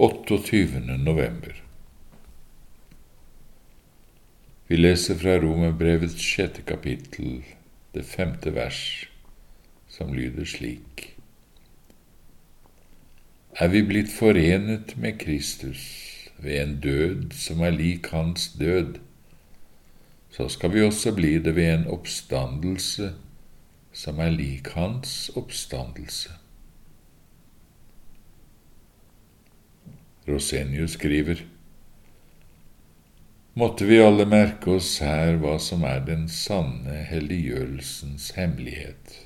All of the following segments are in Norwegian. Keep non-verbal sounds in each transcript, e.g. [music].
28. november. Vi leser fra Romerbrevets sjette kapittel, det femte vers, som lyder slik. Er vi blitt forenet med Kristus ved en død som er lik hans død, så skal vi også bli det ved en oppstandelse som er lik hans oppstandelse. Rosenius skriver Måtte vi alle merke oss her hva som er den sanne helliggjørelsens hemmelighet.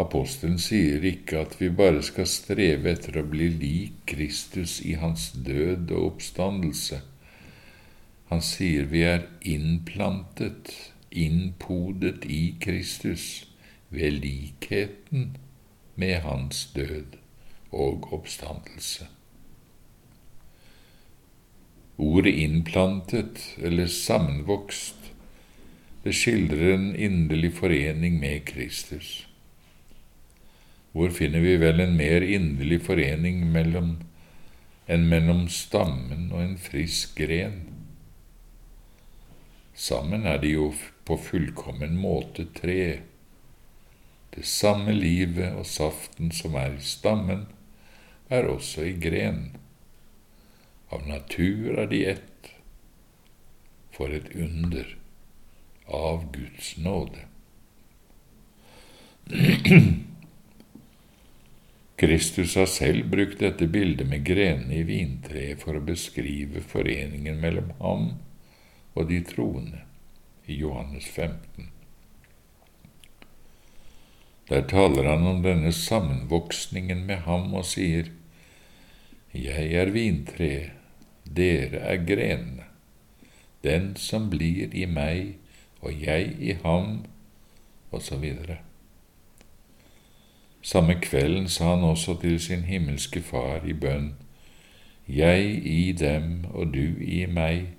Apostelen sier ikke at vi bare skal streve etter å bli lik Kristus i hans død og oppstandelse. Han sier vi er innplantet, innpodet i Kristus ved likheten med hans død og oppstandelse. Ordet innplantet eller sammenvokst det skildrer en inderlig forening med Kristus. Hvor finner vi vel en mer inderlig forening mellom enn mellom stammen og en frisk gren? Sammen er de jo på fullkommen måte tre. Det samme livet og saften som er i stammen, er også i grenen. Av natur er de ett. For et under av Guds nåde. [clears throat] Kristus har selv brukt dette bildet med grenene i vintreet for å beskrive foreningen mellom ham og de troende i Johannes 15. Der taler han om denne sammenvoksningen med ham og sier, Jeg er vintreet, dere er grenene. Den som blir i meg og jeg i ham, osv. Samme kvelden sa han også til sin himmelske Far i bønn, Jeg i dem og du i meg,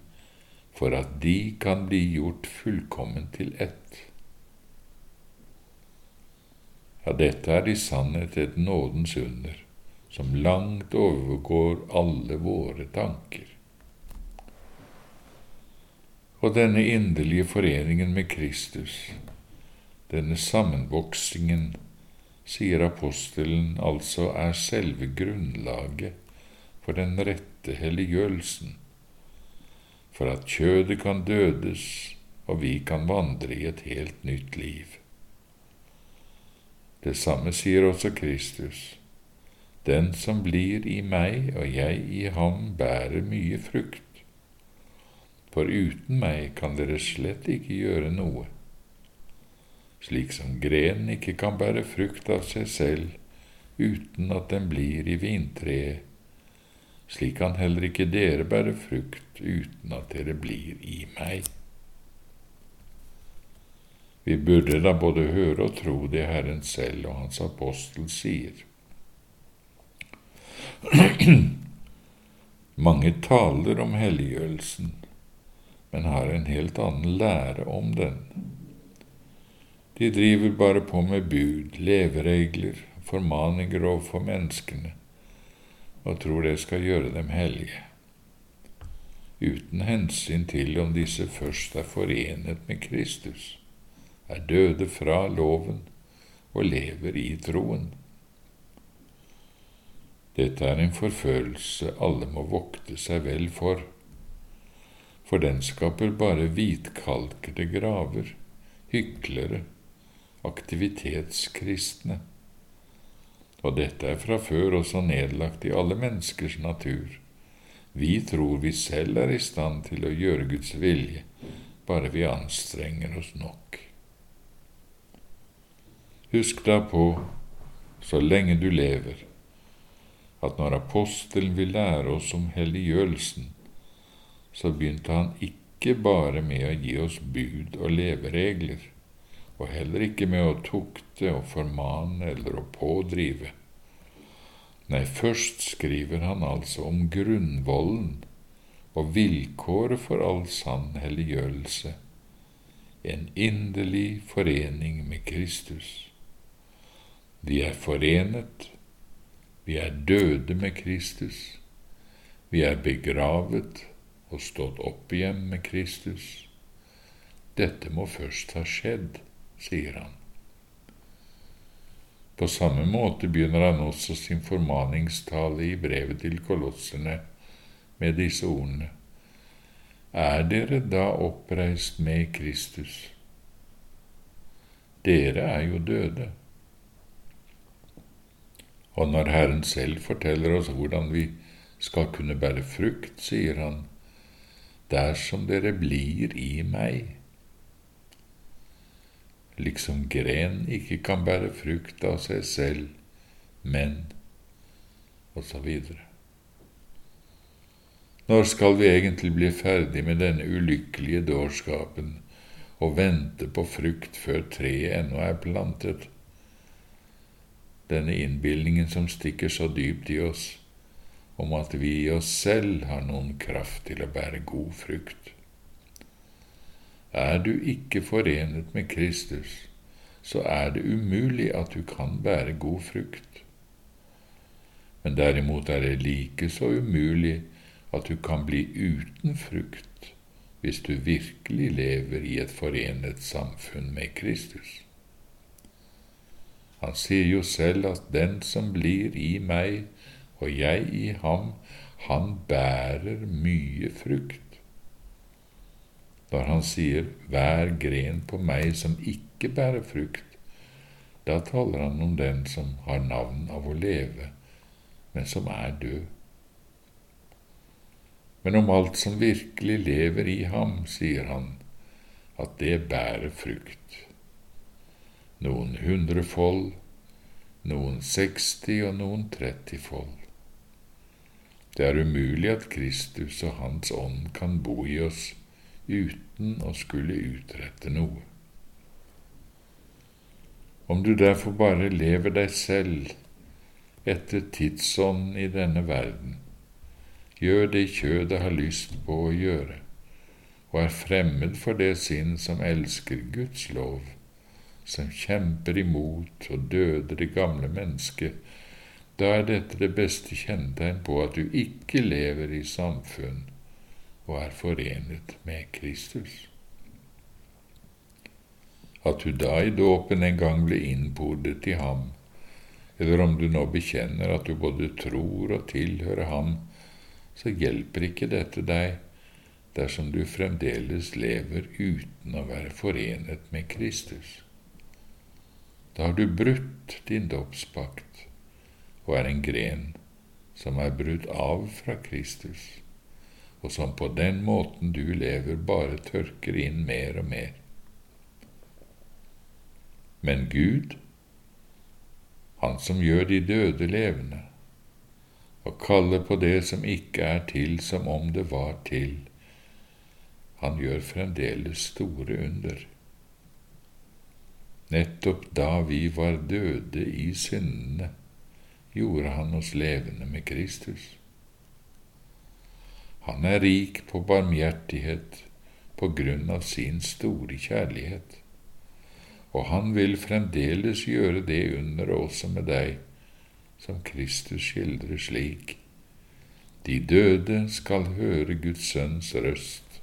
for at de kan bli gjort fullkommen til ett. Ja, dette er i sannhet et nådens under, som langt overgår alle våre tanker. Og denne inderlige foreningen med Kristus, denne sammenvoksingen, sier apostelen altså er selve grunnlaget for den rette helliggjørelsen, for at kjødet kan dødes og vi kan vandre i et helt nytt liv. Det samme sier også Kristus. Den som blir i meg og jeg i ham, bærer mye frukt. For uten meg kan dere slett ikke gjøre noe. Slik som grenen ikke kan bære frukt av seg selv uten at den blir i vintreet, slik kan heller ikke dere bære frukt uten at dere blir i meg. Vi burde da både høre og tro det Herren selv og Hans apostel sier. [clears throat] Mange taler om helliggjørelsen, men har en helt annen lære om den. De driver bare på med bud, leveregler, formaninger overfor menneskene, og tror det skal gjøre dem hellige, uten hensyn til om disse først er forenet med Kristus er døde fra loven og lever i troen. Dette er en forførelse alle må vokte seg vel for, for den skaper bare hvitkalkede graver, hyklere, aktivitetskristne. Og dette er fra før også nedlagt i alle menneskers natur. Vi tror vi selv er i stand til å gjøre Guds vilje, bare vi anstrenger oss nok. Husk da på, så lenge du lever, at når apostelen vil lære oss om helliggjørelsen, så begynte han ikke bare med å gi oss bud og leveregler, og heller ikke med å tukte og formane eller å pådrive. Nei, først skriver han altså om grunnvollen og vilkåret for all sann helliggjørelse, en inderlig forening med Kristus. De er forenet, Vi er døde med Kristus. Vi er begravet og stått opp igjen med Kristus. Dette må først ha skjedd, sier han. På samme måte begynner han også sin formaningstale i brevet til kolosserne med disse ordene. Er dere da oppreist med Kristus? Dere er jo døde. Og når Herren selv forteller oss hvordan vi skal kunne bære frukt, sier han, dersom dere blir i meg. Liksom gren ikke kan bære frukt av seg selv, men og så videre. Når skal vi egentlig bli ferdig med denne ulykkelige dårskapen og vente på frukt før treet ennå er plantet? Denne innbilningen som stikker så dypt i oss, om at vi i oss selv har noen kraft til å bære god frukt. Er du ikke forenet med Kristus, så er det umulig at du kan bære god frukt. Men derimot er det like så umulig at du kan bli uten frukt hvis du virkelig lever i et forenet samfunn med Kristus. Han sier jo selv at den som blir i meg og jeg i ham, han bærer mye frukt. Når han sier hver gren på meg som ikke bærer frukt, da taler han om den som har navn av å leve, men som er død. Men om alt som virkelig lever i ham, sier han at det bærer frukt noen hundrefold, noen seksti og noen 30 fold. Det er umulig at Kristus og Hans ånd kan bo i oss uten å skulle utrette noe. Om du derfor bare lever deg selv etter tidsånden i denne verden, gjør det kjødet har lyst på å gjøre, og er fremmed for det sinn som elsker Guds lov, som kjemper imot og døder det gamle mennesket, da er dette det beste kjennetegn på at du ikke lever i samfunn og er forenet med Kristus. At du da i dåpen en gang ble innpodet i ham, eller om du nå bekjenner at du både tror og tilhører ham, så hjelper ikke dette deg dersom du fremdeles lever uten å være forenet med Kristus. Da har du brutt din dåpspakt og er en gren som er brutt av fra Kristus, og som på den måten du lever, bare tørker inn mer og mer. Men Gud, Han som gjør de døde levende, og kaller på det som ikke er til, som om det var til, han gjør fremdeles store under. Nettopp da vi var døde i syndene, gjorde han oss levende med Kristus. Han er rik på barmhjertighet på grunn av sin store kjærlighet, og han vil fremdeles gjøre det under også med deg, som Kristus skildrer slik. De døde skal høre Guds sønns røst,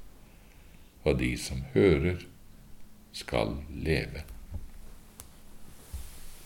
og de som hører, skal leve.